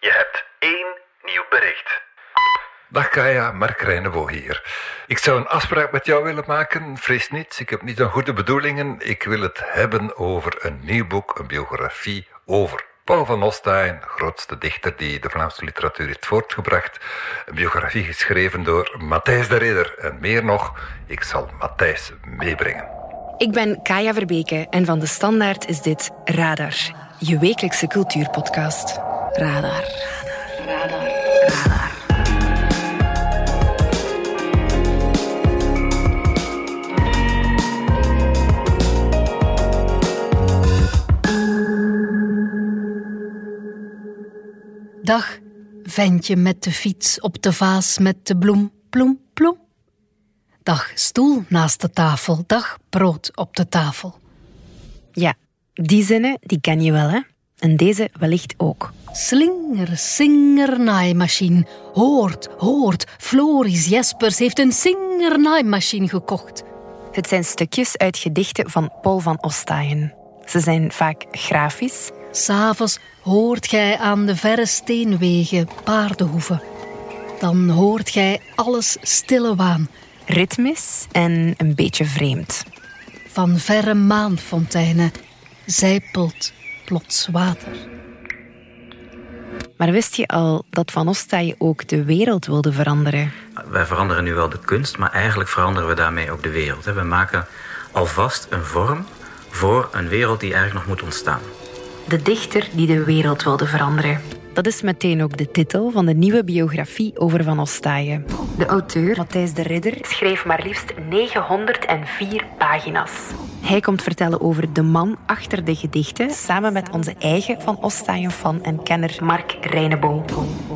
Je hebt één nieuw bericht. Dag Kaya, Mark Reinebo hier. Ik zou een afspraak met jou willen maken. Vrees niet, ik heb niet zo'n goede bedoelingen. Ik wil het hebben over een nieuw boek, een biografie over Paul van Ostaaien, grootste dichter die de Vlaamse literatuur heeft voortgebracht. Een biografie geschreven door Matthijs de Ridder. En meer nog, ik zal Matthijs meebrengen. Ik ben Kaya Verbeke en van de Standaard is dit Radar, je wekelijkse cultuurpodcast. Radar. Radar. Radar. Dag, ventje met de fiets op de vaas met de bloem, bloem, bloem. Dag, stoel naast de tafel, dag, brood op de tafel. Ja, die zinnen die ken je wel, hè? En deze wellicht ook. Slinger, singer, naaimachine. Hoort, hoort, Floris Jespers heeft een singer naaimachine gekocht. Het zijn stukjes uit gedichten van Paul van Ostaaien. Ze zijn vaak grafisch. S'avonds hoort gij aan de verre steenwegen paardenhoeven. Dan hoort gij alles stille waan. Ritmisch en een beetje vreemd. Van verre maanfonteinen zijpelt plots water. Maar wist je al dat Van Ostaaien ook de wereld wilde veranderen? Wij veranderen nu wel de kunst, maar eigenlijk veranderen we daarmee ook de wereld. We maken alvast een vorm voor een wereld die eigenlijk nog moet ontstaan. De dichter die de wereld wilde veranderen. Dat is meteen ook de titel van de nieuwe biografie over Van Ostaaien. De auteur, Matthijs de Ridder, schreef maar liefst 904 pagina's. Hij komt vertellen over de man achter de gedichten, samen met onze eigen Van Ostaaien-fan en kenner Mark Reinebo.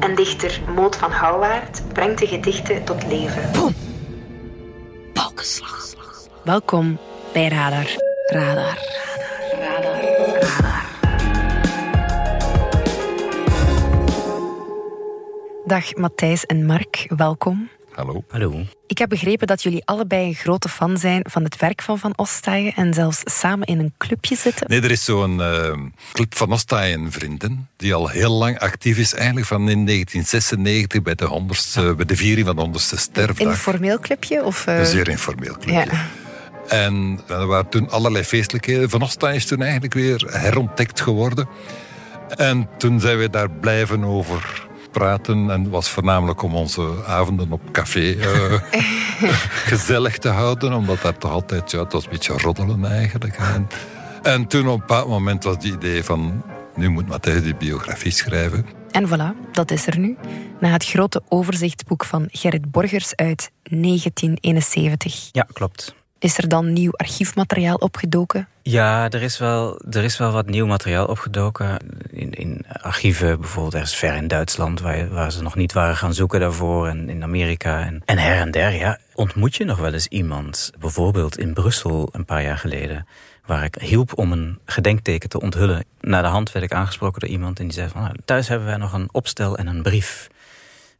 En dichter Moot van Houwaard brengt de gedichten tot leven. Balkenslag. Welkom bij Radar. Radar. Radar. Radar. Dag Matthijs en Mark, welkom. Hallo. Hallo. Ik heb begrepen dat jullie allebei een grote fan zijn van het werk van Van Ostaaien en zelfs samen in een clubje zitten. Nee, er is zo'n uh, club van Ostaaien Vrienden, die al heel lang actief is, eigenlijk van in 1996 bij de, honderdste, bij de viering van de honderdste sterfdag. Informeel clubje? Of, uh... Een zeer informeel clubje. Ja. En er waren toen allerlei feestelijkheden. Van Ostaaien is toen eigenlijk weer herontdekt geworden. En toen zijn we daar blijven over praten. En het was voornamelijk om onze avonden op café uh, gezellig te houden. Omdat daar toch altijd, ja, het was een beetje roddelen eigenlijk. En, en toen op een bepaald moment was het idee van... Nu moet Matthijs die biografie schrijven. En voilà, dat is er nu. Na het grote overzichtsboek van Gerrit Borgers uit 1971. Ja, klopt. Is er dan nieuw archiefmateriaal opgedoken? Ja, er is wel, er is wel wat nieuw materiaal opgedoken. In, in archieven bijvoorbeeld ergens ver in Duitsland... Waar, waar ze nog niet waren gaan zoeken daarvoor. En in Amerika en, en her en der. Ja, ontmoet je nog wel eens iemand... bijvoorbeeld in Brussel een paar jaar geleden... waar ik hielp om een gedenkteken te onthullen. Na de hand werd ik aangesproken door iemand... en die zei van, nou, thuis hebben wij nog een opstel en een brief...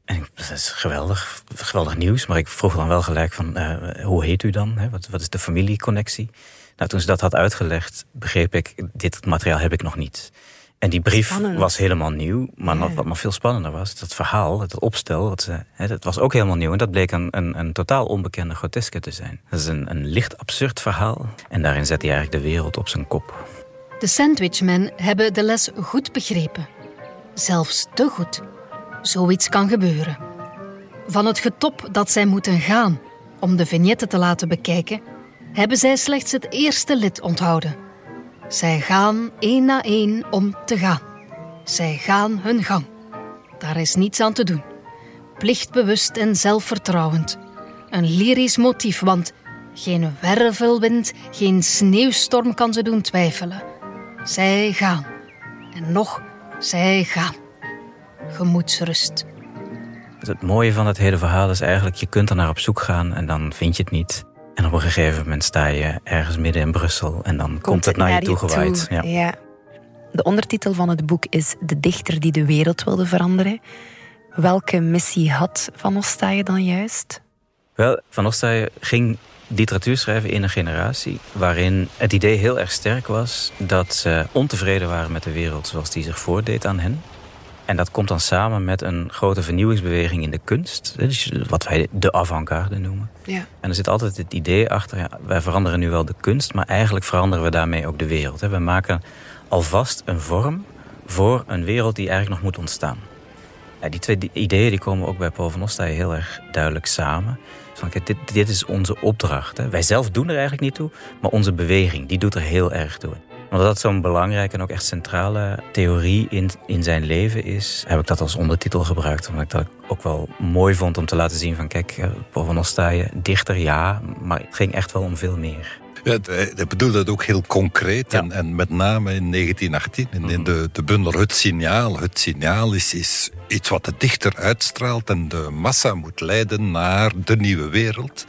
En dat is geweldig, geweldig nieuws. Maar ik vroeg dan wel gelijk van, uh, hoe heet u dan? Hè? Wat, wat is de familieconnectie? Nou, toen ze dat had uitgelegd, begreep ik, dit materiaal heb ik nog niet. En die brief Spannend. was helemaal nieuw. Maar Ja. wat nog veel spannender was, dat verhaal, het opstel, wat ze, hè, dat was ook helemaal nieuw. En dat bleek een, een, een totaal onbekende groteske te zijn. Dat is een, een licht absurd verhaal. En daarin zet hij eigenlijk de wereld op zijn kop. De Sandwichmen hebben de les goed begrepen. Zelfs te goed. Zoiets kan gebeuren. Van het getop dat zij moeten gaan om de vignetten te laten bekijken, hebben zij slechts het eerste lid onthouden. Zij gaan één na één om te gaan. Zij gaan hun gang. Daar is niets aan te doen. Plichtbewust en zelfvertrouwend. Een lyrisch motief, want geen wervelwind, geen sneeuwstorm kan ze doen twijfelen. Zij gaan. En nog, zij gaan. Gemoedsrust. Het mooie van het hele verhaal is eigenlijk, je kunt er naar op zoek gaan en dan vind je het niet. En op een gegeven moment sta je ergens midden in Brussel en dan komt, het naar je toe gewaaid. Ja. Ja. De ondertitel van het boek is De dichter die de wereld wilde veranderen. Welke missie had Van Ostaaien dan juist? Wel, Van Ostaaien ging literatuur schrijven in een generatie waarin het idee heel erg sterk was dat ze ontevreden waren met de wereld zoals die zich voordeed aan hen. En dat komt dan samen met een grote vernieuwingsbeweging in de kunst. Dus wat wij de avant-garde noemen. Ja. En er zit altijd het idee achter, ja, wij veranderen nu wel de kunst, maar eigenlijk veranderen we daarmee ook de wereld. We maken alvast een vorm voor een wereld die eigenlijk nog moet ontstaan. Ja, die twee ideeën die komen ook bij Paul van Ostaaij heel erg duidelijk samen. Van, kijk, dit, dit is onze opdracht. Hè. Wij zelf doen er eigenlijk niet toe, maar onze beweging die doet er heel erg toe omdat dat zo'n belangrijke en ook echt centrale theorie in, in zijn leven is, heb ik dat als ondertitel gebruikt. Omdat ik dat ook wel mooi vond om te laten zien van kijk, eh, Paul van Ostaaien, dichter ja, maar het ging echt wel om veel meer. Ja, ik bedoel dat ook heel concreet. En, en, met name in 1918, in, in mhm. de, de bundel Het Signaal. Het signaal is, is iets wat de dichter uitstraalt en de massa moet leiden naar de nieuwe wereld.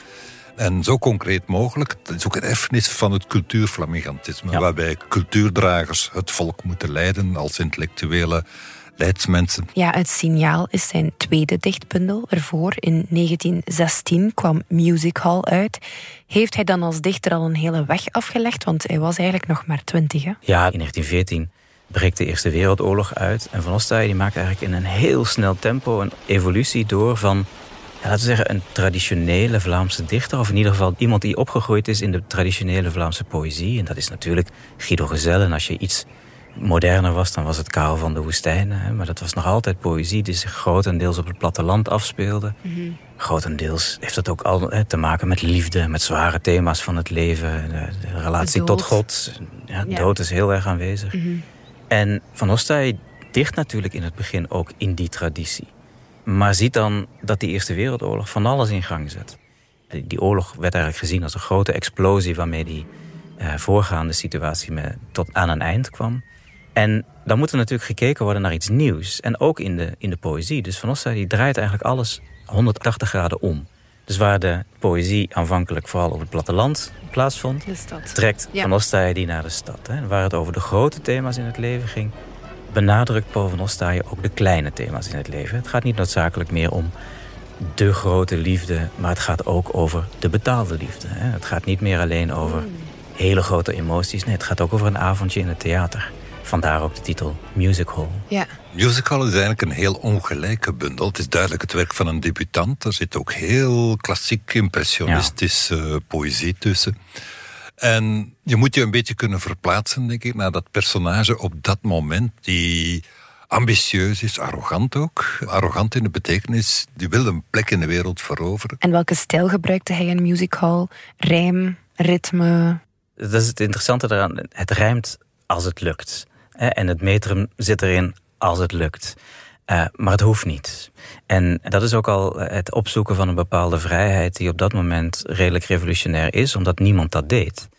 En zo concreet mogelijk. Dat is ook een erfenis van het cultuurflamigantisme. Waarbij cultuurdragers het volk moeten leiden als intellectuele leidsmensen. Ja, het signaal is zijn tweede dichtbundel. Ervoor, in 1916, kwam Music Hall uit. Heeft hij dan als dichter al een hele weg afgelegd? Want hij was eigenlijk nog maar twintig. Ja, in 1914 breekt de Eerste Wereldoorlog uit. En Van Ostaaij die maakt eigenlijk in een heel snel tempo een evolutie door van laten we zeggen, een traditionele Vlaamse dichter. Of in ieder geval iemand die opgegroeid is in de traditionele Vlaamse poëzie. En dat is natuurlijk Guido Gezelle. En als je iets moderner was, dan was het Karel van de Woestijnen. Maar dat was nog altijd poëzie die zich grotendeels op het platteland afspeelde. Mm Grotendeels heeft dat ook al te maken met liefde, met zware thema's van het leven. De, relatie tot God. Ja, Dood is heel erg aanwezig. Mhm. En Van Ostaaij dicht natuurlijk in het begin ook in die traditie. Maar ziet dan dat die Eerste Wereldoorlog van alles in gang zet. Die oorlog werd eigenlijk gezien als een grote explosie waarmee die uh, voorgaande situatie me tot aan een eind kwam. En dan moet er natuurlijk gekeken worden naar iets nieuws. En ook in de, in de poëzie. Dus Van Ostaaij die draait eigenlijk alles 180 graden om. Dus waar de poëzie aanvankelijk vooral op het platteland plaatsvond... trekt Van Ostaaij die naar de stad. Hè. Waar het over de grote thema's in het leven ging benadrukt Paul van Ostaaien ook de kleine thema's in het leven. Het gaat niet noodzakelijk meer om de grote liefde, maar het gaat ook over de betaalde liefde. Het gaat niet meer alleen over hele grote emoties. Nee, het gaat ook over een avondje in het theater. Vandaar ook de titel Music Ja. Musical is eigenlijk een heel ongelijke bundel. Het is duidelijk het werk van een debutant. Er zit ook heel klassiek impressionistische poëzie tussen. En je moet je een beetje kunnen verplaatsen, denk ik, naar dat personage op dat moment die ambitieus is, arrogant ook. Arrogant in de betekenis, die wil een plek in de wereld veroveren. En welke stijl gebruikte hij in Music Hall? Rijm, ritme? Dat is het interessante eraan. Het rijmt als het lukt. En het metrum zit erin als het lukt. Uh, maar het hoeft niet. En dat is ook al het opzoeken van een bepaalde vrijheid die op dat moment redelijk revolutionair is, omdat niemand dat deed.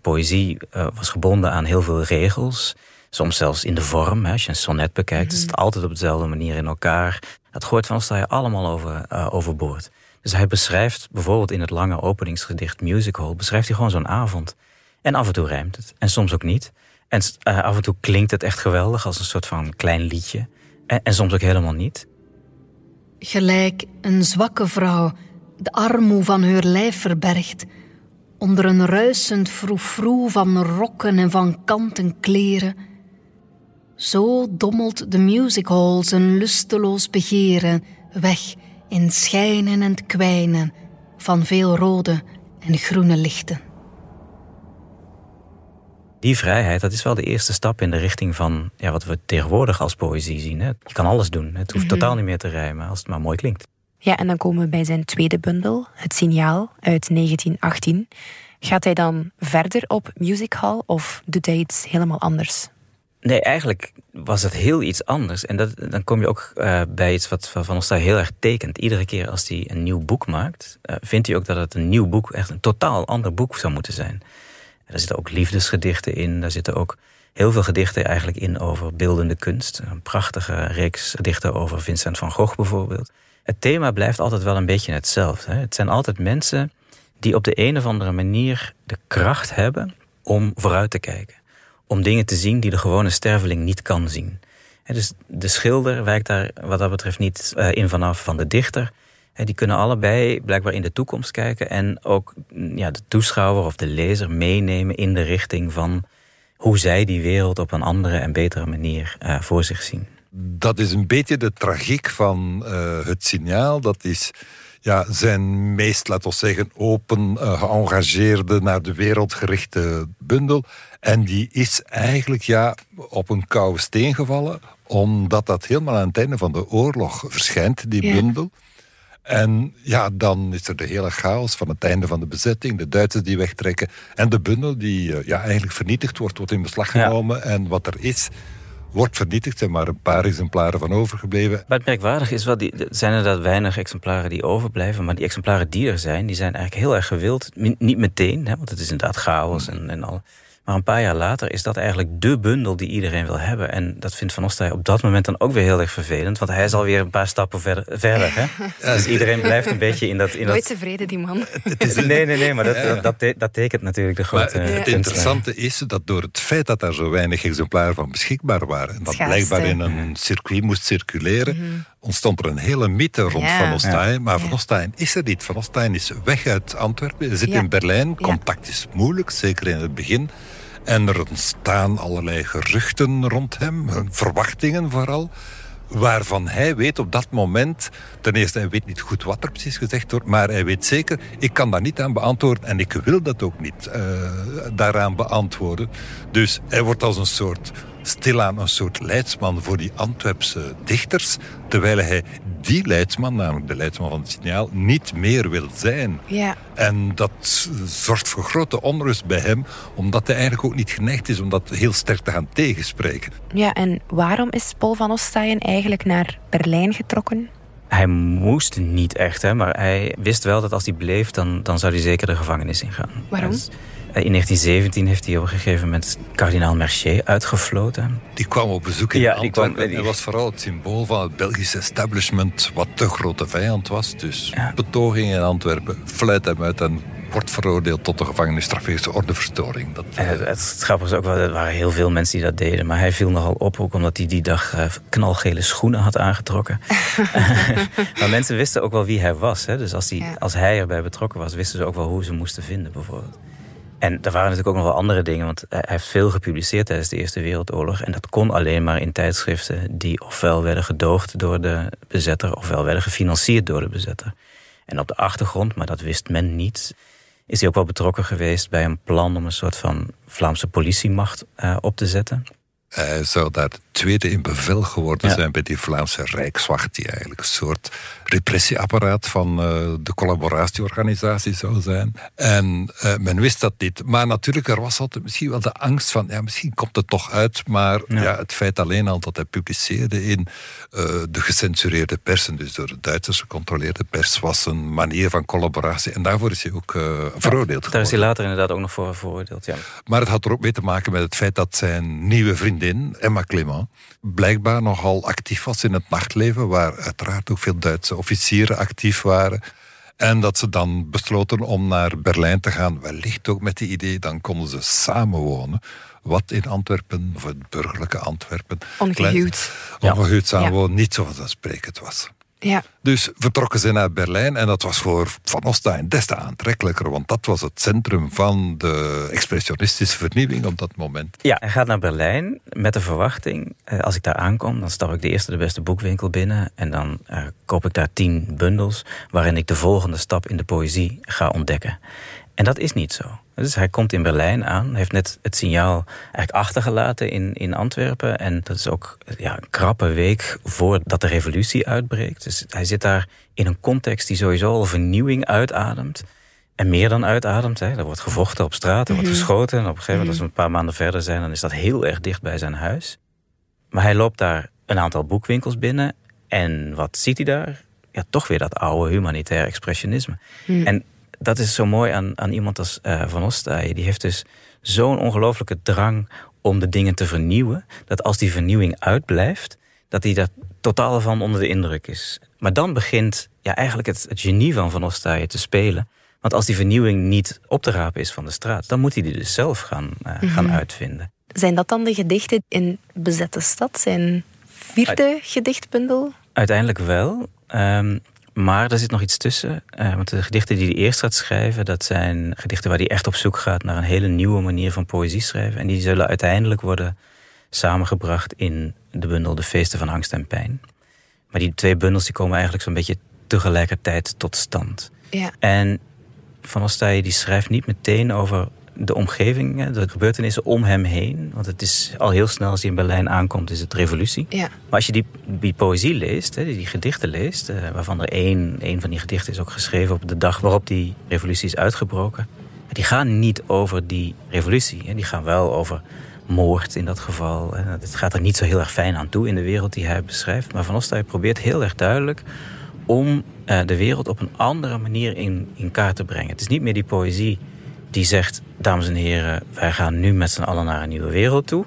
Poëzie uh, was gebonden aan heel veel regels, soms zelfs in de vorm. Als je een sonnet bekijkt, mm is het altijd op dezelfde manier in elkaar. Dat gooit van je allemaal over, uh, overboord. Dus hij beschrijft bijvoorbeeld in het lange openingsgedicht Music beschrijft hij gewoon zo'n avond. En af en toe rijmt het, en soms ook niet. En af en toe klinkt het echt geweldig als een soort van klein liedje. En, soms ook helemaal niet. Gelijk een zwakke vrouw de armoe van haar lijf verbergt, onder een ruisend froefroe van rokken en van kanten kleren. Zo dommelt de musichall zijn lusteloos begeren weg in schijnen en kwijnen van veel rode en groene lichten die vrijheid, dat is wel de eerste stap in de richting van ja, wat we tegenwoordig als poëzie zien. Hè. Je kan alles doen. Het hoeft mhm. totaal niet meer te rijmen als het maar mooi klinkt. Ja, en dan komen we bij zijn tweede bundel, Het Signaal uit 1918. Gaat hij dan verder op Music Hall of doet hij iets helemaal anders? Nee, eigenlijk was het heel iets anders. En dat, dan kom je ook uh, bij iets wat Van ons daar heel erg tekent. Iedere keer als hij een nieuw boek maakt, uh, vindt hij ook dat het een nieuw boek echt een totaal ander boek zou moeten zijn. Daar zitten ook liefdesgedichten in. Daar zitten ook heel veel gedichten eigenlijk in over beeldende kunst. Een prachtige reeks gedichten over Vincent van Gogh bijvoorbeeld. Het thema blijft altijd wel een beetje hetzelfde. Het zijn altijd mensen die op de een of andere manier de kracht hebben om vooruit te kijken. Om dingen te zien die de gewone sterveling niet kan zien. Dus de schilder wijkt daar wat dat betreft niet eh, in vanaf van de dichter. Die kunnen allebei blijkbaar in de toekomst kijken en ook mm, ja, de toeschouwer of de lezer meenemen in de richting van hoe zij die wereld op een andere en betere manier uh, voor zich zien. Dat is een beetje de tragiek van uh, het signaal. Dat is ja, zijn meest, laten we zeggen, open, uh, geëngageerde, naar de wereld gerichte bundel. En die is eigenlijk ja, op een koude steen gevallen, omdat dat helemaal aan het einde van de oorlog verschijnt, die bundel. En ja, dan is er de hele chaos van het einde van de bezetting, de Duitsers die wegtrekken en de bundel die eh, ja, eigenlijk vernietigd wordt, wordt in beslag genomen. En wat er is, wordt vernietigd. Er zijn maar een paar exemplaren van overgebleven. Maar het merkwaardig is wel, die, zijn er dat weinig exemplaren die overblijven. Maar die exemplaren die er zijn, die zijn eigenlijk heel erg gewild. Niet meteen, hè, want het is inderdaad chaos en, en al. Maar een paar jaar later is dat eigenlijk de bundel die iedereen wil hebben. En dat vindt Van Ostaaij op dat moment dan ook weer heel erg vervelend. Want hij is alweer een paar stappen verder. verder hè? Dus iedereen blijft een beetje in dat... In Nooit tevreden, die man. Nee, nee, nee, maar dat, dat, dat, tekent natuurlijk de grote... Maar het interessante is dat door het feit dat er zo weinig exemplaren van beschikbaar waren... en dat blijkbaar in een circuit moest circuleren... Mhm. ontstond er een hele mythe rond Van Ostaaij. Maar Van Ostaaij is er niet. Van Ostaaij is weg uit Antwerpen. Hij zit in Berlijn. Contact is moeilijk, zeker in het begin. En er ontstaan allerlei geruchten rond hem, verwachtingen vooral waarvan hij weet op dat moment... Ten eerste, hij weet niet goed wat er precies gezegd wordt... maar hij weet zeker, ik kan daar niet aan beantwoorden... en ik wil dat ook niet uh, daaraan beantwoorden. Dus hij wordt als een soort stilaan een soort leidsman voor die Antwerpse dichters, terwijl hij die leidsman, namelijk de leidsman van het signaal, niet meer wil zijn. Ja. En dat zorgt voor grote onrust bij hem, omdat hij eigenlijk ook niet geneigd is om dat heel sterk te gaan tegenspreken. Ja, en waarom is Paul van Ostaaien eigenlijk naar Berlijn getrokken? Hij moest niet echt, hè, maar hij wist wel dat als hij bleef, dan, dan zou hij zeker de gevangenis ingaan. Waarom? In 1917 heeft hij op een gegeven moment kardinaal Mercier uitgefloten. Die kwam op bezoek in ja, Antwerpen. Hij was vooral het symbool van het Belgische establishment... wat de grote vijand was. Dus ja. betoging in Antwerpen, fluit hem uit... en wordt veroordeeld tot de gevangenisstraf ordeverstoring. Dat, uh... het, het grappige is ook wel, er waren heel veel mensen die dat deden. Maar hij viel nogal op, ook omdat hij die dag uh, knalgele schoenen had aangetrokken. maar mensen wisten ook wel wie hij was. Hè? Dus als, die, als hij erbij betrokken was, wisten ze ook wel hoe ze moesten vinden, bijvoorbeeld. En er waren natuurlijk ook nog wel andere dingen, want hij heeft veel gepubliceerd tijdens de Eerste Wereldoorlog. En dat kon alleen maar in tijdschriften die ofwel werden gedoogd door de bezetter, ofwel werden gefinancierd door de bezetter. En op de achtergrond, maar dat wist men niet, is hij ook wel betrokken geweest bij een plan om een soort van Vlaamse politiemacht uh, op te zetten. Daar de tweede in bevel geworden zijn bij die Vlaamse Rijkswacht, die eigenlijk een soort repressieapparaat van uh, de collaboratieorganisatie zou zijn. En uh, men wist dat niet. Maar natuurlijk, er was altijd misschien wel de angst van, ja, misschien komt het toch uit. Maar ja. het feit alleen al dat hij publiceerde in uh, de gecensureerde persen, dus door de Duitsers gecontroleerde pers, was een manier van collaboratie. En daarvoor is hij ook veroordeeld ja, Daar is hij later inderdaad ook nog voor veroordeeld, ja. Maar het had er ook mee te maken met het feit dat zijn nieuwe vriendin, Emma Clement, blijkbaar nogal actief was in het nachtleven, waar uiteraard ook veel Duitse officieren actief waren. En dat ze dan besloten om naar Berlijn te gaan, wellicht ook met die idee, dan konden ze samenwonen. Wat in Antwerpen, of het burgerlijke Antwerpen... Ongehuwd. Ongehuwd samenwonen, ja. niet zo vanzelfsprekend was. Ja. Dus vertrokken ze naar Berlijn en dat was voor Van Ostijn des te aantrekkelijker, want dat was het centrum van de expressionistische vernieuwing op dat moment. Ja, hij gaat naar Berlijn met de verwachting, eh, als ik daar aankom, dan stap ik de eerste de beste boekwinkel binnen en dan uh, koop ik daar tien bundels waarin ik de volgende stap in de poëzie ga ontdekken. En dat is niet zo. Dus hij komt in Berlijn aan, heeft net het signaal eigenlijk achtergelaten in, in Antwerpen. En dat is ook ja, een krappe week voordat de revolutie uitbreekt. Dus hij zit daar in een context die sowieso al vernieuwing uitademt. En meer dan uitademt. Hè. Er wordt gevochten op straat, er wordt mhm. geschoten. En op een gegeven moment, als we een paar maanden verder zijn, dan is dat heel erg dicht bij zijn huis. Maar hij loopt daar een aantal boekwinkels binnen. En wat ziet hij daar? Ja, toch weer dat oude humanitair expressionisme. Mhm. En dat is zo mooi aan, aan iemand als uh, Van Ostaaien. Die heeft dus zo'n ongelooflijke drang om de dingen te vernieuwen. Dat als die vernieuwing uitblijft, dat hij daar totaal van onder de indruk is. Maar dan begint ja, eigenlijk het, het genie van Van Ostaaien te spelen. Want als die vernieuwing niet op te rapen is van de straat, dan moet hij die dus zelf gaan, uh, gaan mhm. uitvinden. Zijn dat dan de gedichten in Bezette Stad? Zijn vierde gedichtbundel? Uiteindelijk wel. Um, maar er zit nog iets tussen. Uh, want de gedichten die hij eerst gaat schrijven, dat zijn gedichten waar hij echt op zoek gaat naar een hele nieuwe manier van poëzie schrijven. En die zullen uiteindelijk worden samengebracht in de bundel De Feesten van Angst en Pijn. Maar die twee bundels die komen eigenlijk zo'n beetje tegelijkertijd tot stand. Ja. En Van Ostaaije die schrijft niet meteen over de omgeving, de gebeurtenissen om hem heen. Want het is al heel snel als hij in Berlijn aankomt, is het revolutie. Ja. Maar als je die, die poëzie leest, die gedichten leest, eh, waarvan er één, één van die gedichten is ook geschreven op de dag waarop die revolutie is uitgebroken. Die gaan niet over die revolutie. Die gaan wel over moord in dat geval. Het gaat er niet zo heel erg fijn aan toe in de wereld die hij beschrijft. Maar Van Ostaaij probeert heel erg duidelijk om eh, de wereld op een andere manier in, in kaart te brengen. Het is niet meer die poëzie die zegt, dames en heren, wij gaan nu met z'n allen naar een nieuwe wereld toe.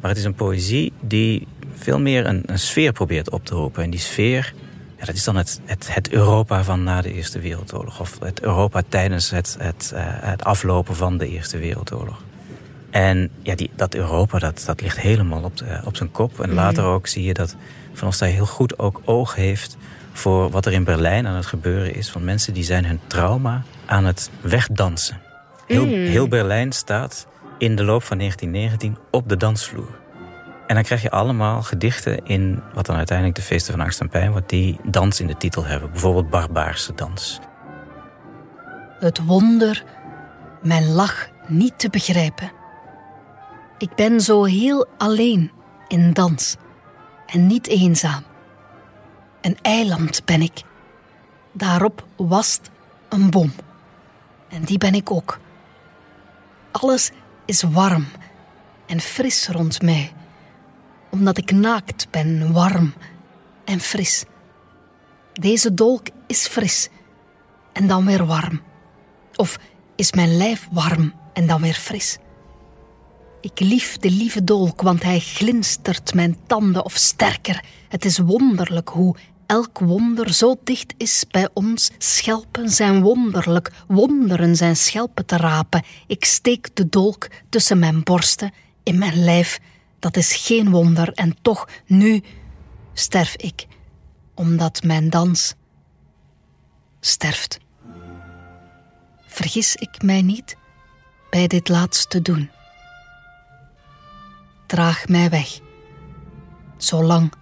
Maar het is een poëzie die veel meer een, een sfeer probeert op te roepen. En die sfeer, ja, dat is dan het, het, het, Europa van na de Eerste Wereldoorlog. Of het Europa tijdens het, het, uh, het aflopen van de Eerste Wereldoorlog. En ja, die, dat Europa, dat, dat ligt helemaal op, de, op zijn kop. En later ook zie je dat Van Ostaaij heel goed ook oog heeft voor wat er in Berlijn aan het gebeuren is. Van mensen die zijn hun trauma aan het wegdansen. Heel, Mm. heel Berlijn staat in de loop van 1919 op de dansvloer. En dan krijg je allemaal gedichten in wat dan uiteindelijk de feesten van angst en pijn wordt, die dans in de titel hebben. Bijvoorbeeld barbaarse dans. Het wonder mijn lach niet te begrijpen. Ik ben zo heel alleen in dans en niet eenzaam. Een eiland ben ik. Daarop wast een bom. En die ben ik ook. Alles is warm en fris rond mij, omdat ik naakt ben, warm en fris. Deze dolk is fris en dan weer warm. Of is mijn lijf warm en dan weer fris? Ik lief de lieve dolk, want hij glinstert mijn tanden of sterker. Het is wonderlijk hoe elk wonder zo dicht is bij ons. Schelpen zijn wonderlijk, wonderen zijn schelpen te rapen. Ik steek de dolk tussen mijn borsten, in mijn lijf. Dat is geen wonder en toch, nu sterf ik, omdat mijn dans sterft. Vergis ik mij niet bij dit laatste doen. Draag mij weg, zolang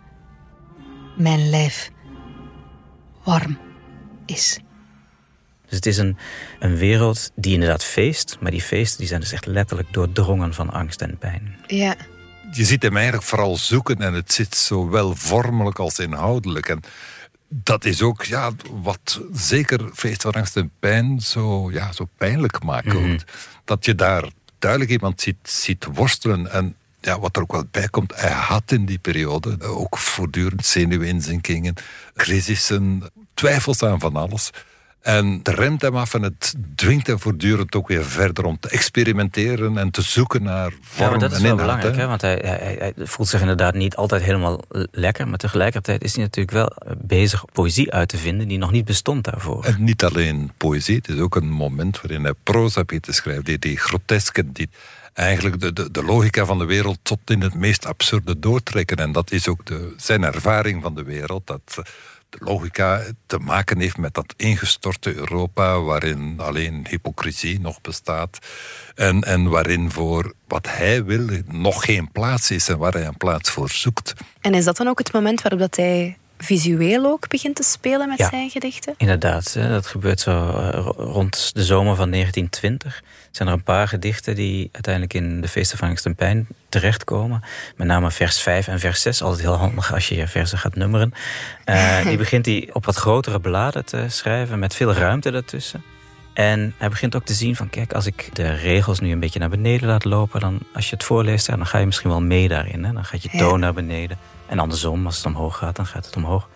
mijn lijf warm is. Dus het is een, een wereld die inderdaad feest, maar die feesten die zijn dus echt letterlijk doordrongen van angst en pijn. Ja. Je ziet hem eigenlijk vooral zoeken en het zit zowel vormelijk als inhoudelijk. En dat is ook ja, wat zeker Feest van Angst en Pijn zo, ja, zo pijnlijk maakt. Mhm. Dat je daar duidelijk iemand ziet, ziet worstelen. En ja, wat er ook wel bij komt, hij had in die periode ook voortdurend zenuwinzinkingen, crisissen, twijfels aan van alles. En het remt hem af en het dwingt hem voortdurend ook weer verder om te experimenteren en te zoeken naar vorm Ja, maar dat is en wel belangrijk, hè. hè? want hij, hij, hij voelt zich inderdaad niet altijd helemaal lekker, maar tegelijkertijd is hij natuurlijk wel bezig poëzie uit te vinden die nog niet bestond daarvoor. En niet alleen poëzie, het is ook een moment waarin hij proza begint te schrijven, die, die groteske, die eigenlijk de, de, de logica van de wereld tot in het meest absurde doortrekken. En dat is ook de, zijn ervaring van de wereld, dat de logica te maken heeft met dat ingestorte Europa, waarin alleen hypocrisie nog bestaat. En, en waarin voor wat hij wil nog geen plaats is en waar hij een plaats voor zoekt. En is dat dan ook het moment waarop dat hij visueel ook begint te spelen met Ja. zijn gedichten? Inderdaad, dat gebeurt zo eh, ro- rond de zomer van 1920. Zijn er een paar gedichten die uiteindelijk in de Feesten van Pijn terechtkomen. Met name vers 5 en vers 6. Altijd heel handig als je je versen gaat nummeren. Eh, die begint hij op wat grotere bladen te schrijven met veel ruimte daartussen. En hij begint ook te zien van, kijk, als ik de regels nu een beetje naar beneden laat lopen, dan als je het voorleest, dan ga je misschien wel mee daarin. Hè? Dan gaat je Ja. toon naar beneden. En andersom, als het omhoog gaat, dan gaat het omhoog.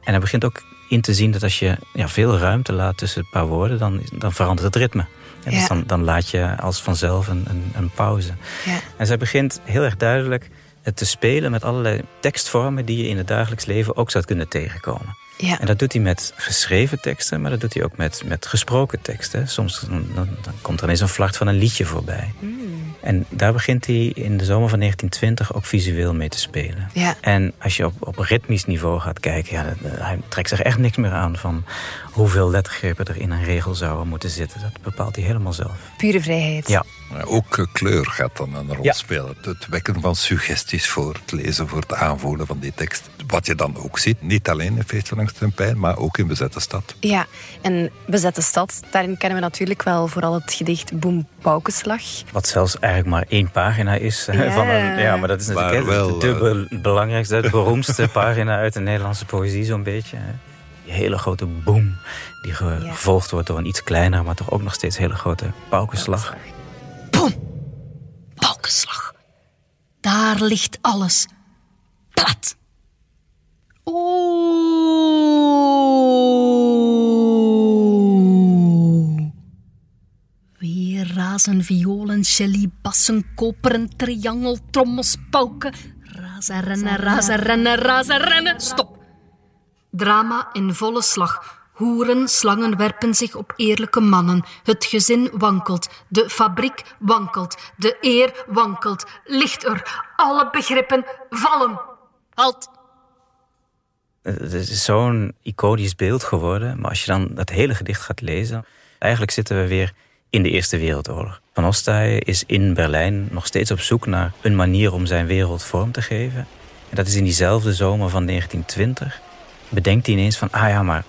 En hij begint ook in te zien dat als je ja, veel ruimte laat tussen een paar woorden, dan, dan verandert het ritme. En dus dan, dan laat je als vanzelf een, een, een pauze. Ja. En zij begint heel erg duidelijk te spelen met allerlei tekstvormen die je in het dagelijks leven ook zou kunnen tegenkomen. Ja. En dat doet hij met geschreven teksten, maar dat doet hij ook met, met gesproken teksten. Soms dan, dan, komt er ineens een vlacht van een liedje voorbij. Mm. En daar begint hij in de zomer van 1920 ook visueel mee te spelen. Ja. En als je op, op ritmisch niveau gaat kijken, ja, hij trekt zich echt niks meer aan van hoeveel lettergrepen er in een regel zouden moeten zitten. Dat bepaalt hij helemaal zelf. Pure vrijheid. Ja. Ook eh, kleur gaat dan een rol spelen. Het wekken van suggesties voor het lezen, voor het aanvoelen van die tekst. Wat je dan ook ziet, niet alleen in Feest van Angst en Pijn, maar ook in Bezette Stad. Ja, en Bezette Stad, daarin kennen we natuurlijk wel vooral het gedicht Boem Paukenslag. Wat zelfs eigenlijk maar één pagina is. Ja, van een, ja maar dat is natuurlijk wel, de, de belangrijkste, de beroemdste pagina uit de Nederlandse poëzie zo'n beetje. Die hele grote boom die gevolgd wordt door een iets kleiner, maar toch ook nog steeds hele grote paukenslag. Boom! Paukenslag. Daar ligt alles. Plat. Oeh. Weer razen violen, shelly, bassen, koperen, triangel, trommels, pauken. Razen, rennen, razen, rennen, razen, rennen. Stop. Drama in volle slag. Hoeren, slangen werpen zich op eerlijke mannen. Het gezin wankelt. De fabriek wankelt. De eer wankelt. Ligt er. Alle begrippen vallen. Halt. Het is zo'n iconisch beeld geworden. Maar als je dan dat hele gedicht gaat lezen... Eigenlijk zitten we weer in de Eerste Wereldoorlog. Van Ostaaien is in Berlijn nog steeds op zoek naar een manier om zijn wereld vorm te geven. En dat is in diezelfde zomer van 1920 bedenkt hij ineens van, ah ja, maar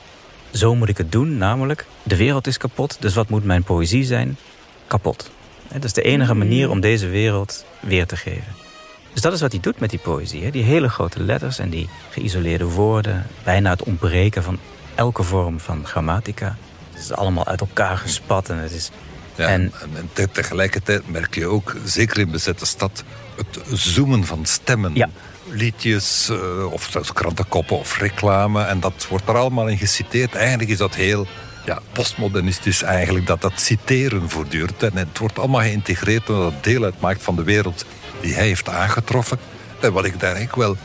zo moet ik het doen. Namelijk, de wereld is kapot, dus wat moet mijn poëzie zijn? Kapot. Dat is de enige mm. manier om deze wereld weer te geven. Dus dat is wat hij doet met die poëzie. Die hele grote letters en die geïsoleerde woorden. Bijna het ontbreken van elke vorm van grammatica. Het is allemaal uit elkaar gespat en het is... Ja, en, en tegelijkertijd merk je ook, zeker in bezette stad, het zoomen van stemmen. Ja liedjes, uh, of zelfs krantenkoppen of reclame. En dat wordt er allemaal in geciteerd. Eigenlijk is dat heel ja, postmodernistisch eigenlijk, dat dat citeren voortdurend. En het wordt allemaal geïntegreerd omdat het deel uitmaakt van de wereld die hij heeft aangetroffen. En wat ik daar eigenlijk wel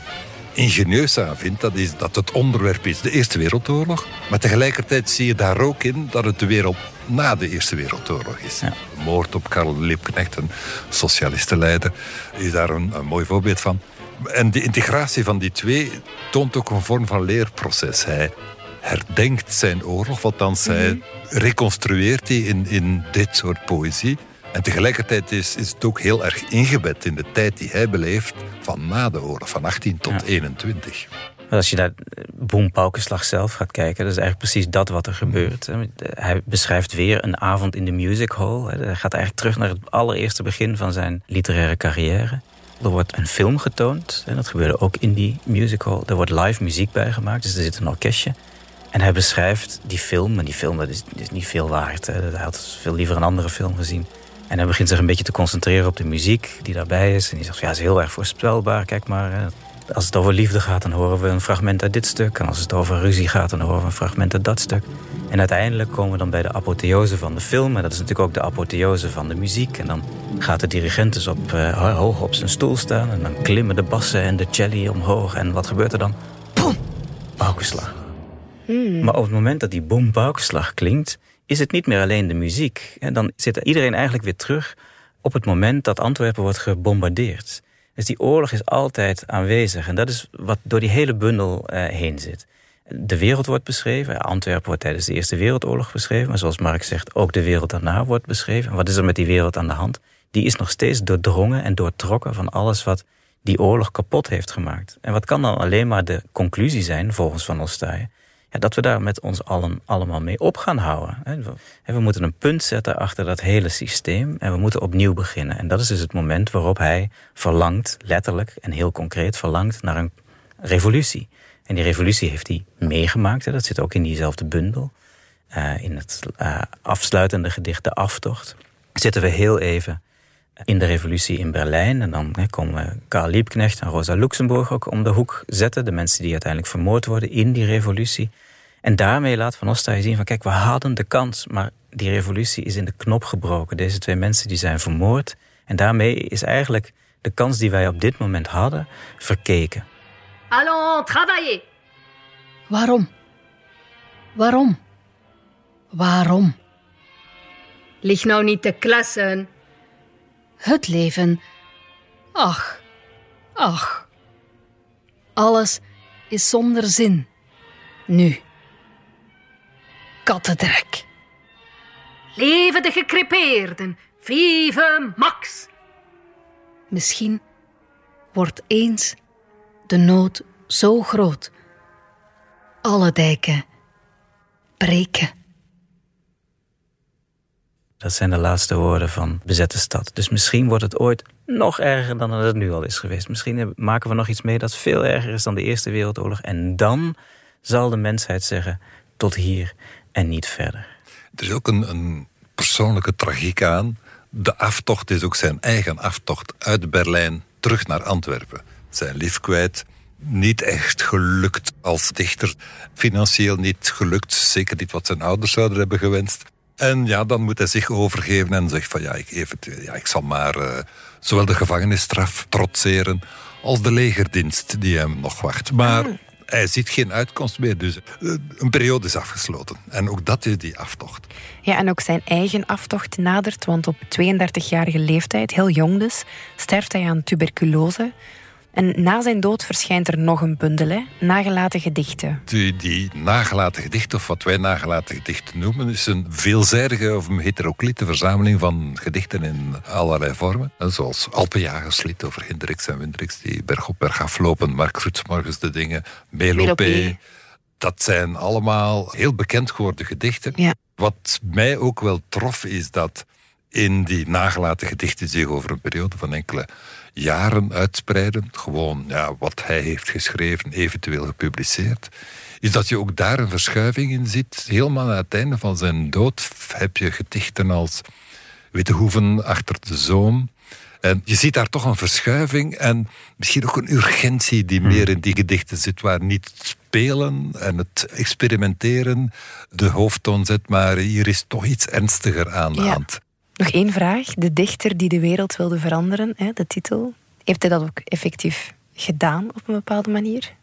ingenieus aan vind, dat is dat het onderwerp is de Eerste Wereldoorlog. Maar tegelijkertijd zie je daar ook in dat het de wereld na de Eerste Wereldoorlog is. Ja. Moord op Karl Liebknecht, een socialistenleider, is daar een, een mooi voorbeeld van. En de integratie van die twee toont ook een vorm van leerproces. Hij herdenkt zijn oorlog, althans mm hij reconstrueert die in, in dit soort poëzie. En tegelijkertijd is, is het ook heel erg ingebed in de tijd die hij beleeft van na de oorlog, van 18 tot 21. Als je naar Boem Paukenslag zelf gaat kijken, dat is eigenlijk precies dat wat er gebeurt. Hij beschrijft weer een avond in de music hall. Hij gaat eigenlijk terug naar het allereerste begin van zijn literaire carrière. Er wordt een film getoond. En dat gebeurde ook in die musical. Er wordt live muziek bij gemaakt, dus er zit een orkestje. En hij beschrijft die film. En die film dat is, niet veel waard. Hè. Hij had veel liever een andere film gezien. En hij begint zich een beetje te concentreren op de muziek die daarbij is. En die zegt, ja, het is heel erg voorspelbaar. Kijk maar, als het over liefde gaat, dan horen we een fragment uit dit stuk. En als het over ruzie gaat, dan horen we een fragment uit dat stuk. En uiteindelijk komen we dan bij de apotheose van de film. En dat is natuurlijk ook de apotheose van de muziek. En dan gaat de dirigent dus op, uh, hoog op zijn stoel staan. En dan klimmen de bassen en de celli omhoog. En wat gebeurt er dan? Boom! Paukenslag. Hmm. Maar op het moment dat die boom paukenslag klinkt... is het niet meer alleen de muziek. En dan zit iedereen eigenlijk weer terug op het moment dat Antwerpen wordt gebombardeerd. Dus die oorlog is altijd aanwezig. En dat is wat door die hele bundel uh, heen zit. De wereld wordt beschreven. Antwerpen wordt tijdens de Eerste Wereldoorlog beschreven. Maar zoals Mark zegt, ook de wereld daarna wordt beschreven. En wat is er met die wereld aan de hand? Die is nog steeds doordrongen en doortrokken van alles wat die oorlog kapot heeft gemaakt. En wat kan dan alleen maar de conclusie zijn, volgens Van Ostaaien? Ja, dat we daar met ons allen allemaal mee op gaan houden. We moeten een punt zetten achter dat hele systeem en we moeten opnieuw beginnen. En dat is dus het moment waarop hij verlangt, letterlijk en heel concreet verlangt naar een revolutie. En die revolutie heeft hij meegemaakt. Dat zit ook in diezelfde bundel. Uh, in het uh, afsluitende gedicht De Aftocht zitten we heel even in de revolutie in Berlijn. En dan komen Karl Liebknecht en Rosa Luxemburg ook om de hoek zetten. De mensen die uiteindelijk vermoord worden in die revolutie. En daarmee laat Van Ostaaij zien van kijk, we hadden de kans, maar die revolutie is in de knop gebroken. Deze twee mensen die zijn vermoord. En daarmee is eigenlijk de kans die wij op dit moment hadden verkeken. Allons, travailler! Waarom? Waarom? Waarom? Lig nou niet te klassen. Het leven. Ach, ach. Alles is zonder zin. Nu. Kattendrek. Leven de gekrepeerden. Vive Max. Misschien wordt eens de nood zo groot. Alle dijken breken. Dat zijn de laatste woorden van bezette stad. Dus misschien wordt het ooit nog erger dan het nu al is geweest. Misschien maken we nog iets mee dat veel erger is dan de Eerste Wereldoorlog. En dan zal de mensheid zeggen: tot hier en niet verder. Er is ook een, een persoonlijke tragiek aan. De aftocht is ook zijn eigen aftocht uit Berlijn terug naar Antwerpen. Zijn lief kwijt, niet echt gelukt als dichter. Financieel niet gelukt, zeker niet wat zijn ouders zouden hebben gewenst. En ja, dan moet hij zich overgeven en zegt van ja, ik, even, ja, ik zal maar uh, zowel de gevangenisstraf trotseren als de legerdienst die hem nog wacht. Maar ah. hij ziet geen uitkomst meer, dus uh, een periode is afgesloten. En ook dat is die aftocht. Ja, en ook zijn eigen aftocht nadert, want op 32-jarige leeftijd, heel jong dus, sterft hij aan tuberculose. En na zijn dood verschijnt er nog een bundel, hè? nagelaten gedichten. Die, die nagelaten gedichten, of wat wij nagelaten gedichten noemen, is een veelzijdige of een heteroclite verzameling van gedichten in allerlei vormen. zoals Alpenjagerslied over Hendrix en Windrix, die berg op berg aflopen, Mark Morgens de dingen, Melopé. Dat zijn allemaal heel bekend geworden gedichten. Ja. Wat mij ook wel trof, is dat in die nagelaten gedichten zich over een periode van enkele jaren uitspreiden. Gewoon ja, wat hij heeft geschreven, eventueel gepubliceerd. Is dat je ook daar een verschuiving in ziet. Helemaal aan het einde van zijn dood heb je gedichten als Witte Hoeven achter de zoom. En je ziet daar toch een verschuiving en misschien ook een urgentie die hmm. meer in die gedichten zit, waar niet spelen en het experimenteren de hoofdtoon zet, maar hier is toch iets ernstiger aan de hand. Nog één vraag. De dichter die de wereld wilde veranderen, hè, de titel. Heeft hij dat ook effectief gedaan op een bepaalde manier?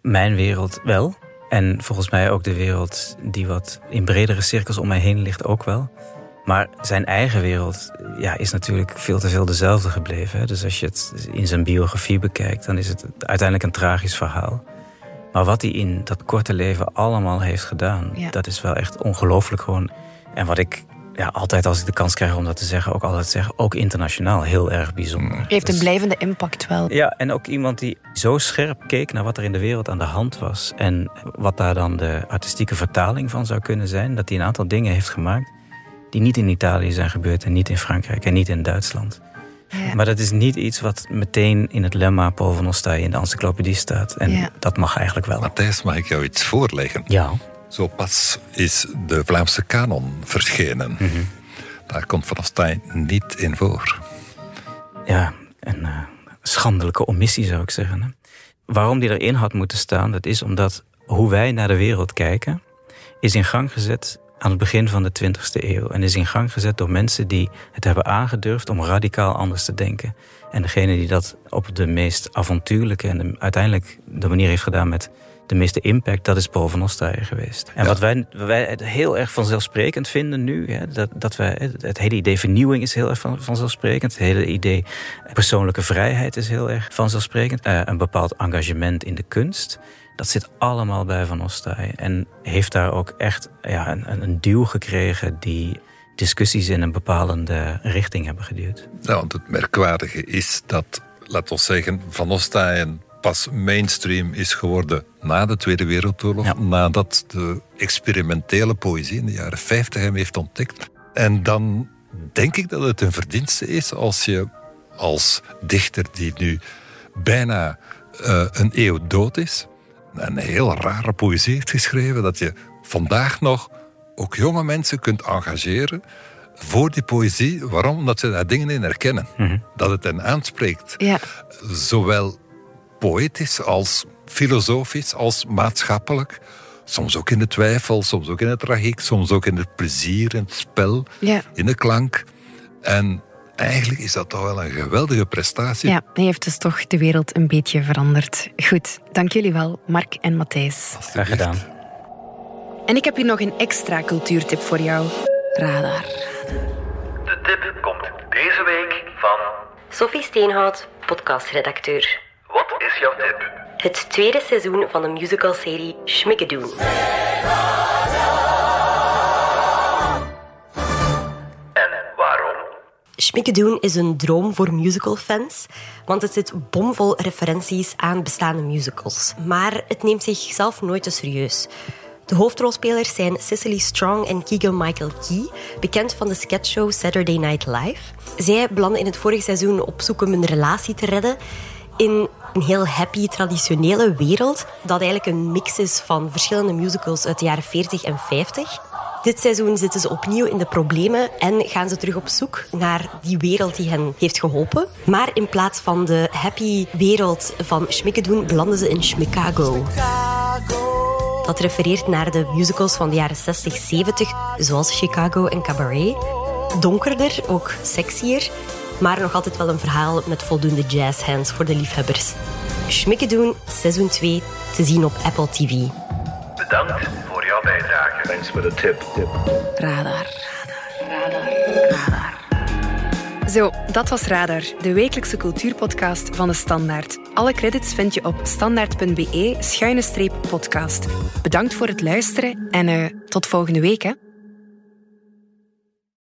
Mijn wereld wel. En volgens mij ook de wereld die wat in bredere cirkels om mij heen ligt ook wel. Maar zijn eigen wereld ja, is natuurlijk veel te veel dezelfde gebleven. Hè? Dus als je het in zijn biografie bekijkt, dan is het uiteindelijk een tragisch verhaal. Maar wat hij in dat korte leven allemaal heeft gedaan, dat is wel echt ongelooflijk gewoon. En wat ik ja, altijd als ik de kans krijg om dat te zeggen, ook altijd zeggen, ook internationaal heel erg bijzonder. Heeft een dus- blijvende impact wel. Ja, en ook iemand die zo scherp keek naar wat er in de wereld aan de hand was en wat daar dan de artistieke vertaling van zou kunnen zijn, dat hij een aantal dingen heeft gemaakt die niet in Italië zijn gebeurd en niet in Frankrijk en niet in Duitsland. Ja. Maar dat is niet iets wat meteen in het lemma Paul van Ostaaij in de encyclopedie staat. En dat mag eigenlijk wel. Matthijs, mag ik jou iets voorleggen? Ja. Zo pas is de Vlaamse kanon verschenen. Mhm. Daar komt Van Ostaaij niet in voor. Ja, een uh, schandelijke omissie zou ik zeggen. Hè? Waarom die erin had moeten staan, dat is omdat hoe wij naar de wereld kijken, is in gang gezet aan het begin van de 20e eeuw. En is in gang gezet door mensen die het hebben aangedurfd om radicaal anders te denken. En degene die dat op de meest avontuurlijke en uiteindelijk de manier heeft gedaan met de meeste impact, dat is Paul van Ostaaien geweest. En wat wij, wij heel erg vanzelfsprekend vinden nu, hè, dat, dat wij, het hele idee vernieuwing is heel erg van, vanzelfsprekend. Het hele idee persoonlijke vrijheid is heel erg vanzelfsprekend. Uh, een bepaald engagement in de kunst. Dat zit allemaal bij Van Ostaaien. En heeft daar ook echt ja, een, een duw gekregen die discussies in een bepalende richting hebben geduwd. Nou, want het merkwaardige is dat, laten we zeggen, Van Ostaaien pas mainstream is geworden na de Tweede Wereldoorlog, nadat de experimentele poëzie in de jaren 50 hem heeft ontdekt. En dan denk ik dat het een verdienste is als je als dichter die nu bijna uh, een eeuw dood is, een heel rare poëzie heeft geschreven, dat je vandaag nog ook jonge mensen kunt engageren voor die poëzie. Waarom? Omdat ze daar dingen in herkennen. Mhm. Dat het hen aanspreekt. Ja. Zowel poëtisch als filosofisch als maatschappelijk. Soms ook in de twijfel, soms ook in het tragiek, soms ook in het plezier, in het spel, ja. in de klank. En eigenlijk is dat toch wel een geweldige prestatie. Ja, hij heeft dus toch de wereld een beetje veranderd. Goed, dank jullie wel, Mark en Matthijs. Graag gedaan. En ik heb hier nog een extra cultuurtip voor jou. Radar. De tip komt deze week van... Sophie Steenhout, podcastredacteur. Wat is jouw tip? Het tweede seizoen van de musicalserie Schmikkedoen. En waarom? Schmikkedoen is een droom voor musicalfans, want het zit bomvol referenties aan bestaande musicals. Maar het neemt zichzelf nooit te serieus. De hoofdrolspelers zijn Cicely Strong en Keegan-Michael Key, bekend van de sketchshow Saturday Night Live. Zij belanden in het vorige seizoen op zoek om een relatie te redden in een heel happy, traditionele wereld, dat eigenlijk een mix is van verschillende musicals uit de jaren 40 en 50. Dit seizoen zitten ze opnieuw in de problemen en gaan ze terug op zoek naar die wereld die hen heeft geholpen. Maar in plaats van de happy wereld van Schmikkedoen belanden ze in Schmikago. Dat refereert naar de musicals van de jaren 60, 70, zoals Chicago en Cabaret. Donkerder, ook sexier, maar nog altijd wel een verhaal met voldoende jazzhands voor de liefhebbers. Schmikkedoen, seizoen 2, te zien op Apple TV. Bedankt voor jouw bijdrage. Thanks for the tip. Radar. Radar. Radar. Zo, dat was Radar, de wekelijkse cultuurpodcast van de Standaard. Alle credits vind je op standaard.be-podcast. Bedankt voor het luisteren en uh, tot volgende week. Hè.